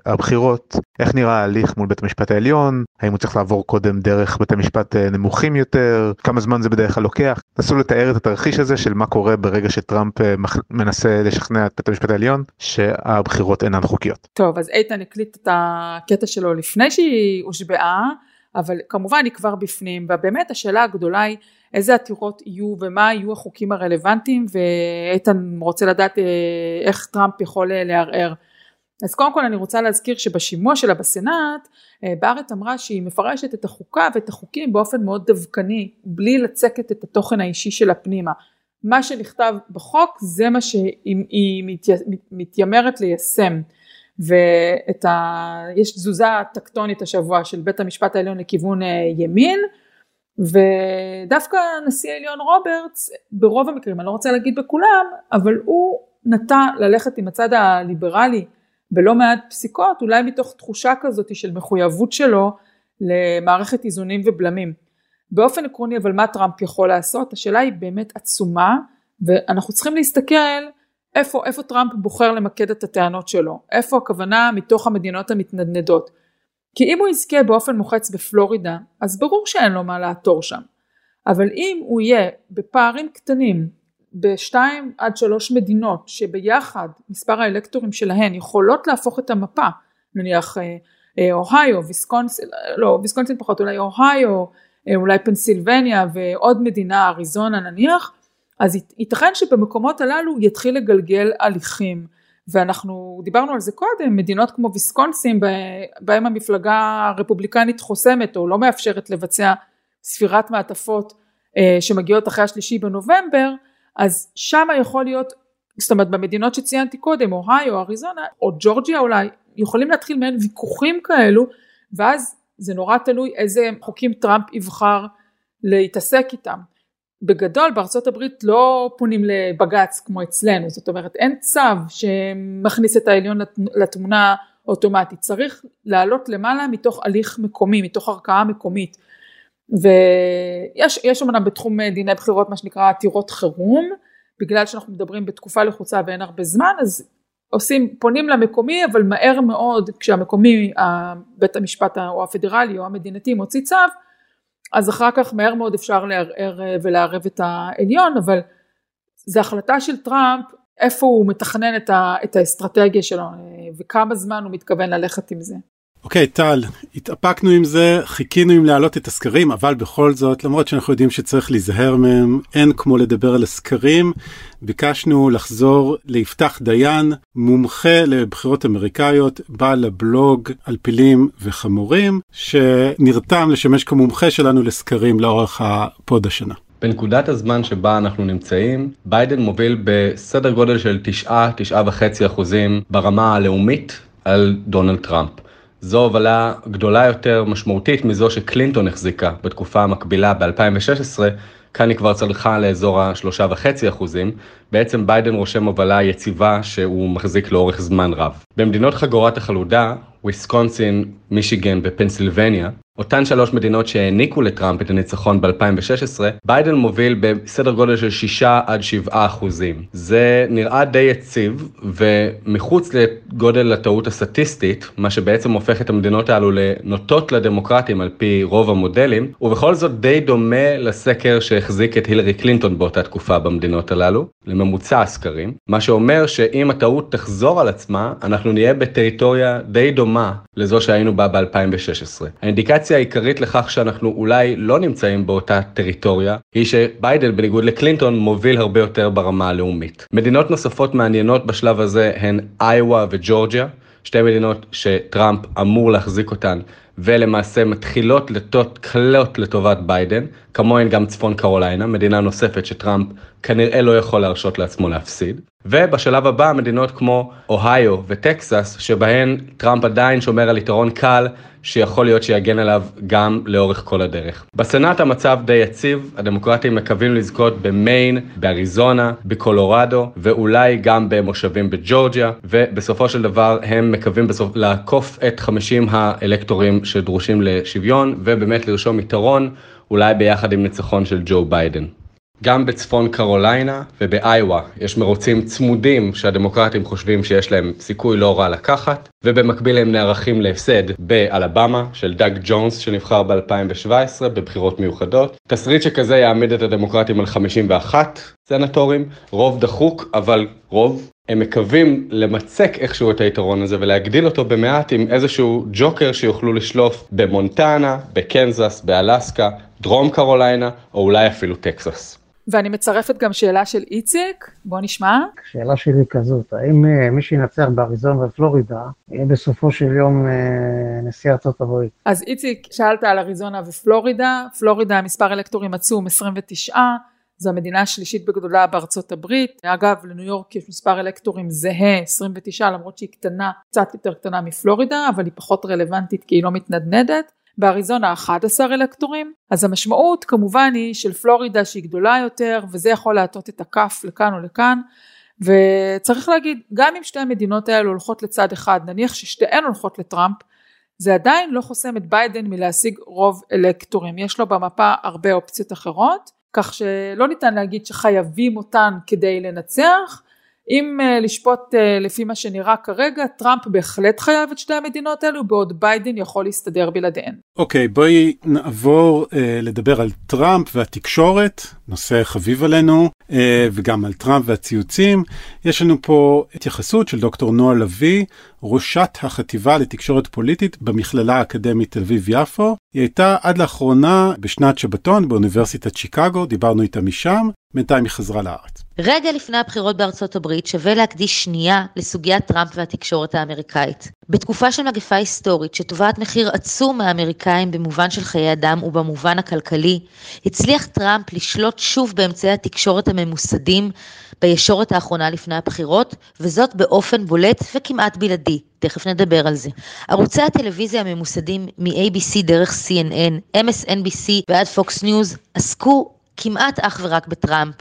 Speaker 5: הבחירות? איך נראה ההליך מול בית המשפט העליון? האם הוא צריך לעבור קודם דרך בתי משפט נמוכים יותר? כמה זמן זה בדרך כלל לוקח? נסו לתאר את התרחיש הזה של מה קורה ברגע שטראמפ מנסה לשכנע את בית המשפט העליון שהבחירות אינן חוקיות.
Speaker 2: להיות. טוב, אז איתן הקליט את הקטע שלו לפני שהיא הושבעה, אבל כמובן היא כבר בפנים, ובאמת השאלה הגדולה היא איזה עתירות יהיו ומה יהיו החוקים הרלוונטיים, ואיתן רוצה לדעת אה, איך טראמפ יכול אה, לערער. אז קודם כל אני רוצה להזכיר שבשימוע שלה בסנאט, אה, בארט אמרה שהיא מפרשת את החוקה ואת החוקים באופן מאוד דווקני, בלי לצקת את התוכן האישי שלה פנימה. מה שנכתב בחוק זה מה שהיא מתיימרת ליישם. ואת ה... יש תזוזה טקטונית השבוע של בית המשפט העליון לכיוון אה, ימין ודווקא נשיא העליון רוברטס ברוב המקרים, אני לא רוצה להגיד בכולם, אבל הוא נטה ללכת עם הצד הליברלי בלא מעט פסיקות, אולי מתוך תחושה כזאת של מחויבות שלו למערכת איזונים ובלמים. באופן עקרוני אבל מה טראמפ יכול לעשות? השאלה היא באמת עצומה ואנחנו צריכים להסתכל איפה, איפה טראמפ בוחר למקד את הטענות שלו, איפה הכוונה מתוך המדינות המתנדנדות. כי אם הוא יזכה באופן מוחץ בפלורידה, אז ברור שאין לו מה לעתור שם. אבל אם הוא יהיה בפערים קטנים בשתיים עד שלוש מדינות שביחד מספר האלקטורים שלהן יכולות להפוך את המפה, נניח אה, אה, אוהיו, ויסקונסין, לא ויסקונסין פחות, אולי אוהיו, אה, אולי פנסילבניה ועוד מדינה, אריזונה נניח, אז ייתכן שבמקומות הללו יתחיל לגלגל הליכים. ואנחנו דיברנו על זה קודם, מדינות כמו ויסקונסין בהם המפלגה הרפובליקנית חוסמת או לא מאפשרת לבצע ספירת מעטפות שמגיעות אחרי השלישי בנובמבר, אז שמה יכול להיות, זאת אומרת במדינות שציינתי קודם, אוהיו, אריזונה, או ג'ורג'יה אולי, יכולים להתחיל מעין ויכוחים כאלו, ואז זה נורא תלוי איזה חוקים טראמפ יבחר להתעסק איתם. בגדול בארצות הברית לא פונים לבג"ץ כמו אצלנו, זאת אומרת אין צו שמכניס את העליון לתמונה אוטומטית, צריך לעלות למעלה מתוך הליך מקומי, מתוך ערכאה מקומית. ויש אמנם בתחום דיני בחירות מה שנקרא עתירות חירום, בגלל שאנחנו מדברים בתקופה לחוצה ואין הרבה זמן, אז עושים, פונים למקומי, אבל מהר מאוד כשהמקומי, בית המשפט או הפדרלי או המדינתי מוציא צו, אז אחר כך מהר מאוד אפשר לערער ולערב את העליון, אבל זו החלטה של טראמפ איפה הוא מתכנן את האסטרטגיה שלו וכמה זמן הוא מתכוון ללכת עם זה.
Speaker 1: אוקיי, אוקיי, טל, התאפקנו עם זה, חיכינו עם להעלות את הסקרים, אבל בכל זאת, למרות שאנחנו יודעים שצריך להיזהר מהם, אין כמו לדבר על הסקרים. ביקשנו לחזור ליפתח דיין, מומחה לבחירות אמריקאיות, בעל הבלוג על פילים וחמורים, שנרתם לשמש כמומחה שלנו לסקרים לאורך הפוד השנה.
Speaker 8: בנקודת הזמן שבה אנחנו נמצאים, ביידן מוביל בסדר גודל של 9-9.5 אחוזים ברמה הלאומית על דונלד טראמפ. זו הובלה גדולה יותר משמעותית מזו שקלינטון החזיקה בתקופה המקבילה ב-2016, כאן היא כבר צנחה לאזור השלושה וחצי אחוזים, בעצם ביידן רושם הובלה יציבה שהוא מחזיק לאורך זמן רב. במדינות חגורת החלודה, וויסקונסין, מישיגן ופנסילבניה, אותן שלוש מדינות שהעניקו לטראמפ את הניצחון ב-2016, ביידן מוביל בסדר גודל של 6 עד 7 אחוזים. זה נראה די יציב, ומחוץ לגודל הטעות הסטטיסטית, מה שבעצם הופך את המדינות האלו לנוטות לדמוקרטים על פי רוב המודלים, ובכל זאת די דומה לסקר שהחזיק את הילרי קלינטון באותה תקופה במדינות הללו, לממוצע הסקרים, מה שאומר שאם הטעות תחזור על עצמה, אנחנו נהיה בטריטוריה די דומה לזו שהיינו בה ב-2016. האינדיקציה העיקרית לכך שאנחנו אולי לא נמצאים באותה טריטוריה, היא שביידן בניגוד לקלינטון מוביל הרבה יותר ברמה הלאומית. מדינות נוספות מעניינות בשלב הזה הן איואה וג'ורג'יה, שתי מדינות שטראמפ אמור להחזיק אותן ולמעשה מתחילות לטות קלות לטובת ביידן, כמוהן גם צפון קרוליינה, מדינה נוספת שטראמפ כנראה לא יכול להרשות לעצמו להפסיד. ובשלב הבא מדינות כמו אוהיו וטקסס, שבהן טראמפ עדיין שומר על יתרון קל שיכול להיות שיגן עליו גם לאורך כל הדרך. בסנאט המצב די יציב, הדמוקרטים מקווים לזכות במיין, באריזונה, בקולורדו, ואולי גם במושבים בג'ורג'יה, ובסופו של דבר הם מקווים בסוף לעקוף את 50 האלקטורים שדרושים לשוויון, ובאמת לרשום יתרון, אולי ביחד עם ניצחון של ג'ו ביידן. גם בצפון קרוליינה ובאיווה יש מרוצים צמודים שהדמוקרטים חושבים שיש להם סיכוי לא רע לקחת, ובמקביל הם נערכים להפסד באלבמה של דאג ג'ונס שנבחר ב-2017 בבחירות מיוחדות. תסריט שכזה יעמיד את הדמוקרטים על 51 סנטורים, רוב דחוק, אבל רוב. הם מקווים למצק איכשהו את היתרון הזה ולהגדיל אותו במעט עם איזשהו ג'וקר שיוכלו לשלוף במונטנה, בקנזס, באלסקה, דרום קרוליינה או אולי אפילו טקסס.
Speaker 2: ואני מצרפת גם שאלה של איציק, בוא נשמע.
Speaker 9: שאלה שלי כזאת, האם uh, מי שינצח באריזון ופלורידה, יהיה בסופו של יום uh, נשיא ארצות הברית?
Speaker 2: אז איציק, שאלת על אריזונה ופלורידה, פלורידה מספר אלקטורים עצום 29, זו המדינה השלישית בגדולה בארצות הברית, אגב לניו יורק יש מספר אלקטורים זהה 29 למרות שהיא קטנה, קצת יותר קטנה מפלורידה, אבל היא פחות רלוונטית כי היא לא מתנדנדת. באריזונה 11 אלקטורים, אז המשמעות כמובן היא של פלורידה שהיא גדולה יותר וזה יכול להטות את הכף לכאן או לכאן וצריך להגיד גם אם שתי המדינות האלו הולכות לצד אחד נניח ששתיהן הולכות לטראמפ זה עדיין לא חוסם את ביידן מלהשיג רוב אלקטורים. יש לו במפה הרבה אופציות אחרות כך שלא ניתן להגיד שחייבים אותן כדי לנצח אם אה, לשפוט אה, לפי מה שנראה כרגע, טראמפ בהחלט חייב את שתי המדינות האלו, בעוד ביידן יכול להסתדר בלעדיהן.
Speaker 1: אוקיי, okay, בואי נעבור uh, לדבר על טראמפ והתקשורת, נושא חביב עלינו, uh, וגם על טראמפ והציוצים. יש לנו פה התייחסות של דוקטור נועה לביא, ראשת החטיבה לתקשורת פוליטית במכללה האקדמית תל אביב-יפו. היא הייתה עד לאחרונה בשנת שבתון באוניברסיטת שיקגו, דיברנו איתה משם, בינתיים היא חזרה לארץ.
Speaker 10: רגע לפני הבחירות בארצות הברית שווה להקדיש שנייה לסוגיית טראמפ והתקשורת האמריקאית. בתקופה של מגפה היסטורית שתובעת מחיר עצום מהאמריקאים במובן של חיי אדם ובמובן הכלכלי, הצליח טראמפ לשלוט שוב באמצעי התקשורת הממוסדים בישורת האחרונה לפני הבחירות, וזאת באופן בולט וכמעט בלעדי. תכף נדבר על זה. ערוצי הטלוויזיה הממוסדים מ-ABC דרך CNN, MSNBC ועד Fox News עסקו כמעט אך ורק בטראמפ,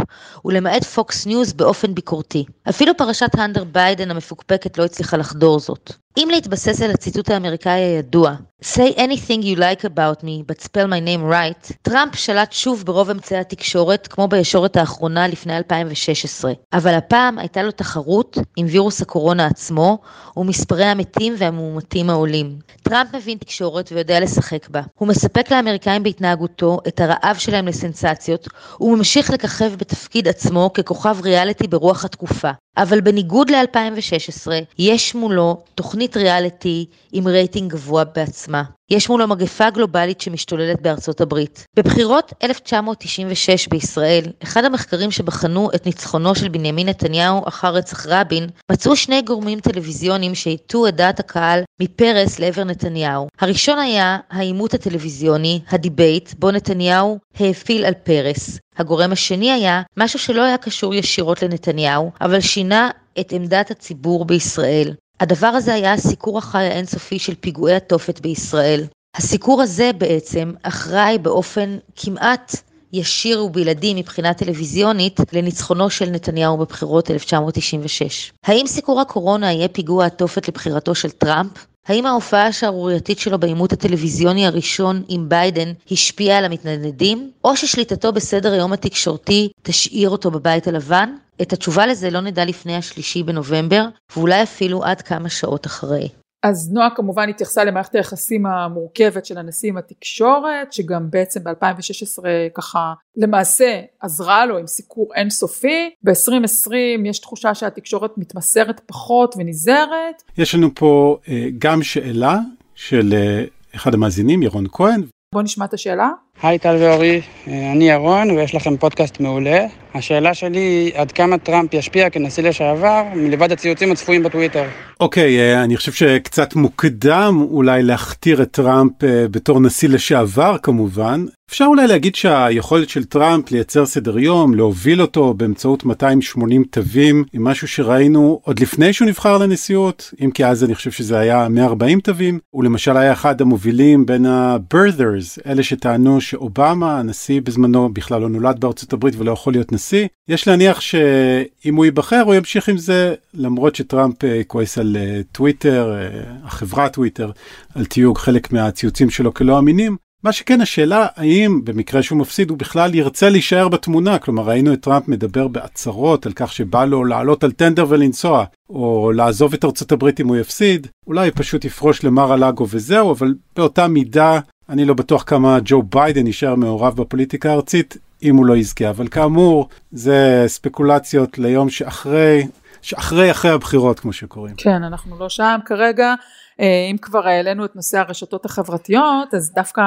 Speaker 10: ולמעט פוקס ניוז באופן ביקורתי. אפילו פרשת האנטר ביידן המפוקפקת לא הצליחה לחדור זאת. אם להתבסס על הציטוט האמריקאי הידוע, Say anything you like about me, but spell my name right, טראמפ שלט שוב ברוב אמצעי התקשורת, כמו בישורת האחרונה לפני 2016. אבל הפעם הייתה לו תחרות עם וירוס הקורונה עצמו, ומספרי המתים והמאומתים העולים. טראמפ מבין תקשורת ויודע לשחק בה. הוא מספק לאמריקאים בהתנהגותו את הרעב שלהם לסנסציות, וממשיך לככב בתפקיד עצמו ככוכב ריאליטי ברוח התקופה. אבל בניגוד ל-2016, יש מולו תוכנית ריאליטי עם רייטינג גבוה בעצמה. יש מולו מגפה גלובלית שמשתוללת בארצות הברית. בבחירות 1996 בישראל, אחד המחקרים שבחנו את ניצחונו של בנימין נתניהו אחר רצח רבין, מצאו שני גורמים טלוויזיוניים שהטו את דעת הקהל מפרס לעבר נתניהו. הראשון היה העימות הטלוויזיוני, ה debate, בו נתניהו האפיל על פרס. הגורם השני היה משהו שלא היה קשור ישירות לנתניהו, אבל שינה את עמדת הציבור בישראל. הדבר הזה היה הסיקור החי האינסופי של פיגועי התופת בישראל. הסיקור הזה בעצם אחראי באופן כמעט ישיר ובלעדי מבחינה טלוויזיונית לניצחונו של נתניהו בבחירות 1996. האם סיקור הקורונה יהיה פיגוע התופת לבחירתו של טראמפ? האם ההופעה השערורייתית שלו בעימות הטלוויזיוני הראשון עם ביידן השפיעה על המתנדנדים, או ששליטתו בסדר היום התקשורתי תשאיר אותו בבית הלבן? את התשובה לזה לא נדע לפני השלישי בנובמבר, ואולי אפילו עד כמה שעות אחרי.
Speaker 2: אז נועה כמובן התייחסה למערכת היחסים המורכבת של הנשיא עם התקשורת, שגם בעצם ב-2016 ככה למעשה עזרה לו עם סיקור אינסופי. ב-2020 יש תחושה שהתקשורת מתמסרת פחות ונזהרת.
Speaker 1: יש לנו פה uh, גם שאלה של uh, אחד המאזינים, ירון כהן.
Speaker 2: בוא נשמע את השאלה.
Speaker 11: היי טל ואורי, אה, אני ירון ויש לכם פודקאסט מעולה. השאלה שלי היא עד כמה טראמפ ישפיע כנשיא לשעבר מלבד הציוצים הצפויים בטוויטר.
Speaker 1: אוקיי, okay, אני חושב שקצת מוקדם אולי להכתיר את טראמפ אה, בתור נשיא לשעבר כמובן. אפשר אולי להגיד שהיכולת של טראמפ לייצר סדר יום, להוביל אותו באמצעות 280 תווים, עם משהו שראינו עוד לפני שהוא נבחר לנשיאות, אם כי אז אני חושב שזה היה 140 תווים, הוא למשל היה אחד המובילים בין ה-birthers, אלה שטענו שאובמה, הנשיא בזמנו בכלל לא נולד בארצות הברית ולא יכול להיות נשיא. יש להניח שאם הוא ייבחר הוא ימשיך עם זה, למרות שטראמפ אה, כועס על אה, טוויטר, אה, החברה טוויטר, על תיוג חלק מהציוצים שלו כלא אמינים. מה שכן השאלה האם במקרה שהוא מפסיד הוא בכלל ירצה להישאר בתמונה כלומר ראינו את טראמפ מדבר בהצהרות על כך שבא לו לעלות על טנדר ולנסוע או לעזוב את ארצות הברית אם הוא יפסיד אולי פשוט יפרוש למר הלאגו וזהו אבל באותה מידה אני לא בטוח כמה ג'ו ביידן יישאר מעורב בפוליטיקה הארצית אם הוא לא יזכה, אבל כאמור, זה ספקולציות ליום שאחרי, שאחרי אחרי הבחירות כמו שקוראים.
Speaker 2: כן, אנחנו לא שם כרגע. אה, אם כבר העלינו את נושא הרשתות החברתיות, אז דווקא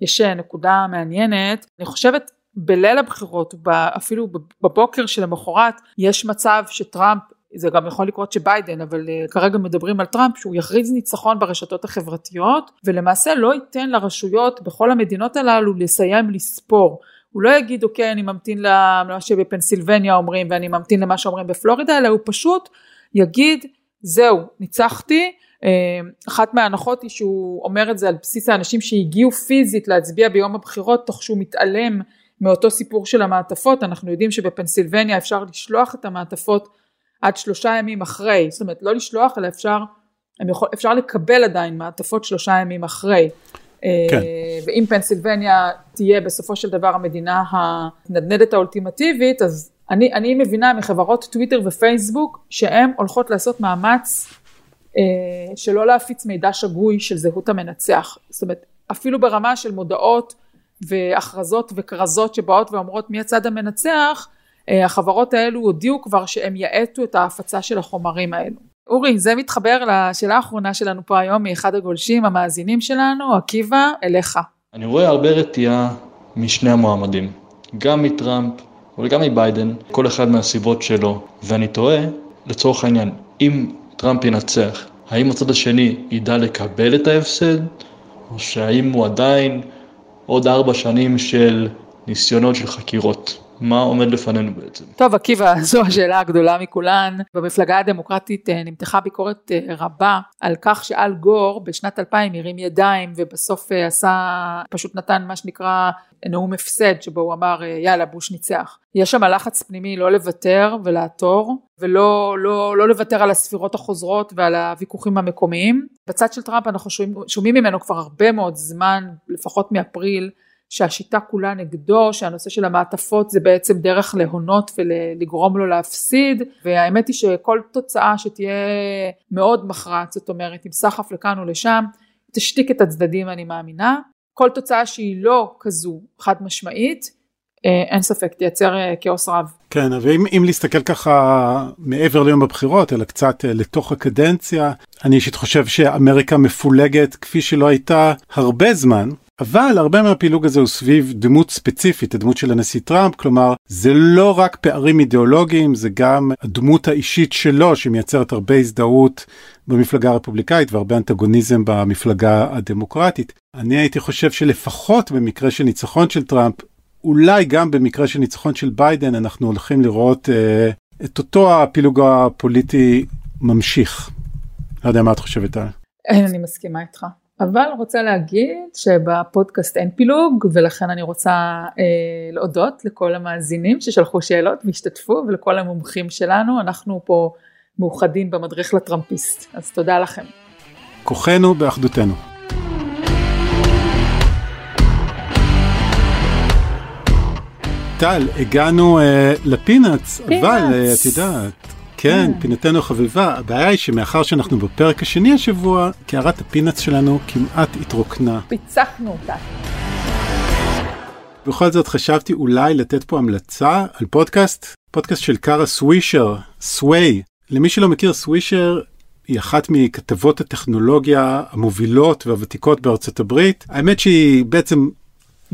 Speaker 2: יש נקודה מעניינת. אני חושבת בליל הבחירות, אפילו בבוקר שלמחרת, יש מצב שטראמפ זה גם יכול לקרות שביידן, אבל uh, כרגע מדברים על טראמפ, שהוא יכריז ניצחון ברשתות החברתיות, ולמעשה לא ייתן לרשויות בכל המדינות הללו לסיים לספור. הוא לא יגיד אוקיי אני ממתין למה שבפנסילבניה אומרים ואני ממתין למה שאומרים בפלורידה, אלא הוא פשוט יגיד זהו ניצחתי. אה, אחת מההנחות היא שהוא אומר את זה על בסיס האנשים שהגיעו פיזית להצביע ביום הבחירות תוך שהוא מתעלם מאותו סיפור של המעטפות, אנחנו יודעים שבפנסילבניה אפשר לשלוח את המעטפות עד שלושה ימים אחרי, זאת אומרת לא לשלוח אלא אפשר, יכול, אפשר לקבל עדיין מעטפות שלושה ימים אחרי. כן. אה, ואם פנסילבניה תהיה בסופו של דבר המדינה הנדנדת האולטימטיבית, אז אני, אני מבינה מחברות טוויטר ופייסבוק שהן הולכות לעשות מאמץ שלא להפיץ מידע שגוי של זהות המנצח. זאת אומרת, אפילו ברמה של מודעות והכרזות וכרזות שבאות ואומרות מי הצד המנצח, אה, החברות האלו הודיעו כבר שהם יאטו את ההפצה של החומרים האלו. אורי, זה מתחבר לשאלה האחרונה שלנו פה היום מאחד הגולשים המאזינים שלנו, עקיבא, אליך.
Speaker 12: אני רואה הרבה רתיעה משני המועמדים, גם מטראמפ אבל גם מביידן, כל אחד מהסיבות שלו, ואני תוהה, לצורך העניין, אם טראמפ ינצח, האם הצד השני ידע לקבל את ההפסד, או שהאם הוא עדיין עוד ארבע שנים של ניסיונות של חקירות? מה עומד לפנינו בעצם?
Speaker 2: טוב עקיבא זו השאלה הגדולה מכולן. במפלגה הדמוקרטית אה, נמתחה ביקורת אה, רבה על כך שאל גור בשנת 2000 הרים ידיים ובסוף אה, עשה פשוט נתן מה שנקרא נאום הפסד שבו הוא אמר יאללה בוש ניצח. יש שם לחץ פנימי לא לוותר ולעתור ולא לא, לא לוותר על הספירות החוזרות ועל הוויכוחים המקומיים. בצד של טראמפ אנחנו שומעים, שומעים ממנו כבר הרבה מאוד זמן לפחות מאפריל שהשיטה כולה נגדו, שהנושא של המעטפות זה בעצם דרך להונות ולגרום לו להפסיד, והאמת היא שכל תוצאה שתהיה מאוד מכרעת, זאת אומרת עם סחף לכאן או לשם, תשתיק את הצדדים אני מאמינה, כל תוצאה שהיא לא כזו חד משמעית, אה, אין ספק תייצר אה, כאוס רב.
Speaker 1: כן, ואם להסתכל ככה מעבר ליום הבחירות, אלא קצת אה, לתוך הקדנציה, אני אישית חושב שאמריקה מפולגת כפי שלא הייתה הרבה זמן, אבל הרבה מהפילוג הזה הוא סביב דמות ספציפית, הדמות של הנשיא טראמפ, כלומר זה לא רק פערים אידיאולוגיים, זה גם הדמות האישית שלו שמייצרת הרבה הזדהות במפלגה הרפובליקאית והרבה אנטגוניזם במפלגה הדמוקרטית. אני הייתי חושב שלפחות במקרה של ניצחון של טראמפ, אולי גם במקרה של ניצחון של ביידן אנחנו הולכים לראות אה, את אותו הפילוג הפוליטי ממשיך. לא יודע מה את חושבת על.
Speaker 2: אני מסכימה איתך. אבל רוצה להגיד שבפודקאסט אין פילוג ולכן אני רוצה אה, להודות לכל המאזינים ששלחו שאלות והשתתפו ולכל המומחים שלנו אנחנו פה מאוחדים במדריך לטראמפיסט אז תודה לכם.
Speaker 1: כוחנו באחדותנו. טל, הגענו uh, לפינאץ, אבל uh, את יודעת, כן, כן, פינתנו חביבה. הבעיה היא שמאחר שאנחנו בפרק השני השבוע, קערת הפינאץ שלנו כמעט התרוקנה.
Speaker 2: פיצחנו אותה.
Speaker 1: בכל זאת חשבתי אולי לתת פה המלצה על פודקאסט, פודקאסט של קארה סווישר, סווי. למי שלא מכיר, סווישר היא אחת מכתבות הטכנולוגיה המובילות והוותיקות בארצות הברית. האמת שהיא בעצם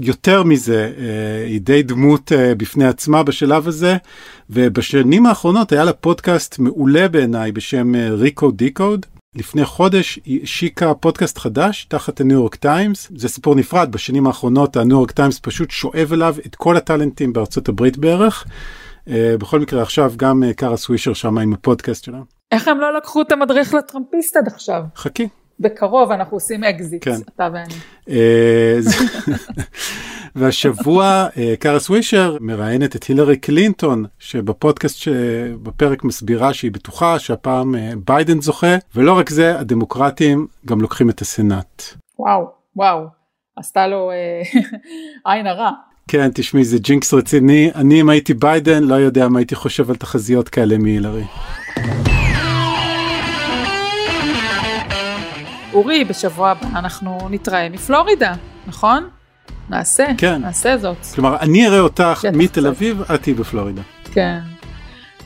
Speaker 1: יותר מזה, אה, היא די דמות אה, בפני עצמה בשלב הזה, ובשנים האחרונות היה לה פודקאסט מעולה בעיניי בשם Recode אה, Decode. לפני חודש היא השיקה פודקאסט חדש תחת הניו יורק טיימס, זה סיפור נפרד, בשנים האחרונות הניו יורק טיימס פשוט שואב אליו את כל הטאלנטים בארצות הברית בערך. בכל מקרה עכשיו גם קארה סווישר שם עם הפודקאסט שלה.
Speaker 2: איך הם לא לקחו את המדריך לטראמפיסט עד עכשיו?
Speaker 1: חכי.
Speaker 2: בקרוב אנחנו עושים אקזיט, כן. אתה ואני.
Speaker 1: אה, והשבוע אה, קארה סווישר מראיינת את הילרי קלינטון שבפודקאסט שבפרק מסבירה שהיא בטוחה שהפעם אה, ביידן זוכה ולא רק זה הדמוקרטים גם לוקחים את הסנאט.
Speaker 2: וואו וואו עשתה לו עין הרע.
Speaker 1: כן תשמעי זה jinx רציני אני אם הייתי ביידן לא יודע מה הייתי חושב על תחזיות כאלה מהילרי.
Speaker 2: אורי, בשבוע הבא אנחנו נתראה מפלורידה, נכון? נעשה, כן. נעשה זאת.
Speaker 1: כלומר, אני אראה אותך מתל אביב, את תהיי בפלורידה.
Speaker 2: כן.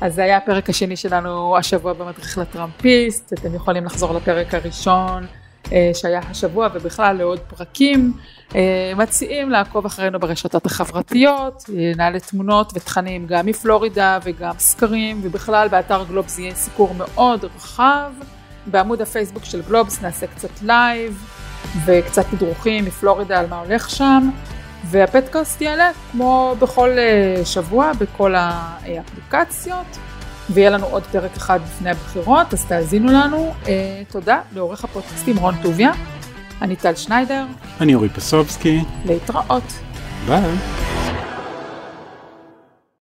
Speaker 2: אז זה היה הפרק השני שלנו השבוע במדריך לטראמפיסט, אתם יכולים לחזור לפרק הראשון אה, שהיה השבוע ובכלל לעוד פרקים. אה, מציעים לעקוב אחרינו ברשתות החברתיות, אה, נעלה תמונות ותכנים גם מפלורידה וגם סקרים ובכלל באתר גלובס יהיה סיקור מאוד רחב. בעמוד הפייסבוק של גלובס נעשה קצת לייב וקצת תדרוכים מפלורידה על מה הולך שם והפדקאסט יעלה כמו בכל אה, שבוע בכל האפליקציות ויהיה לנו עוד פרק אחד לפני הבחירות אז תאזינו לנו. אה, תודה לעורך הפודקאסטים רון טוביה. אני טל שניידר.
Speaker 1: אני אורי פסובסקי.
Speaker 2: להתראות.
Speaker 1: ביי.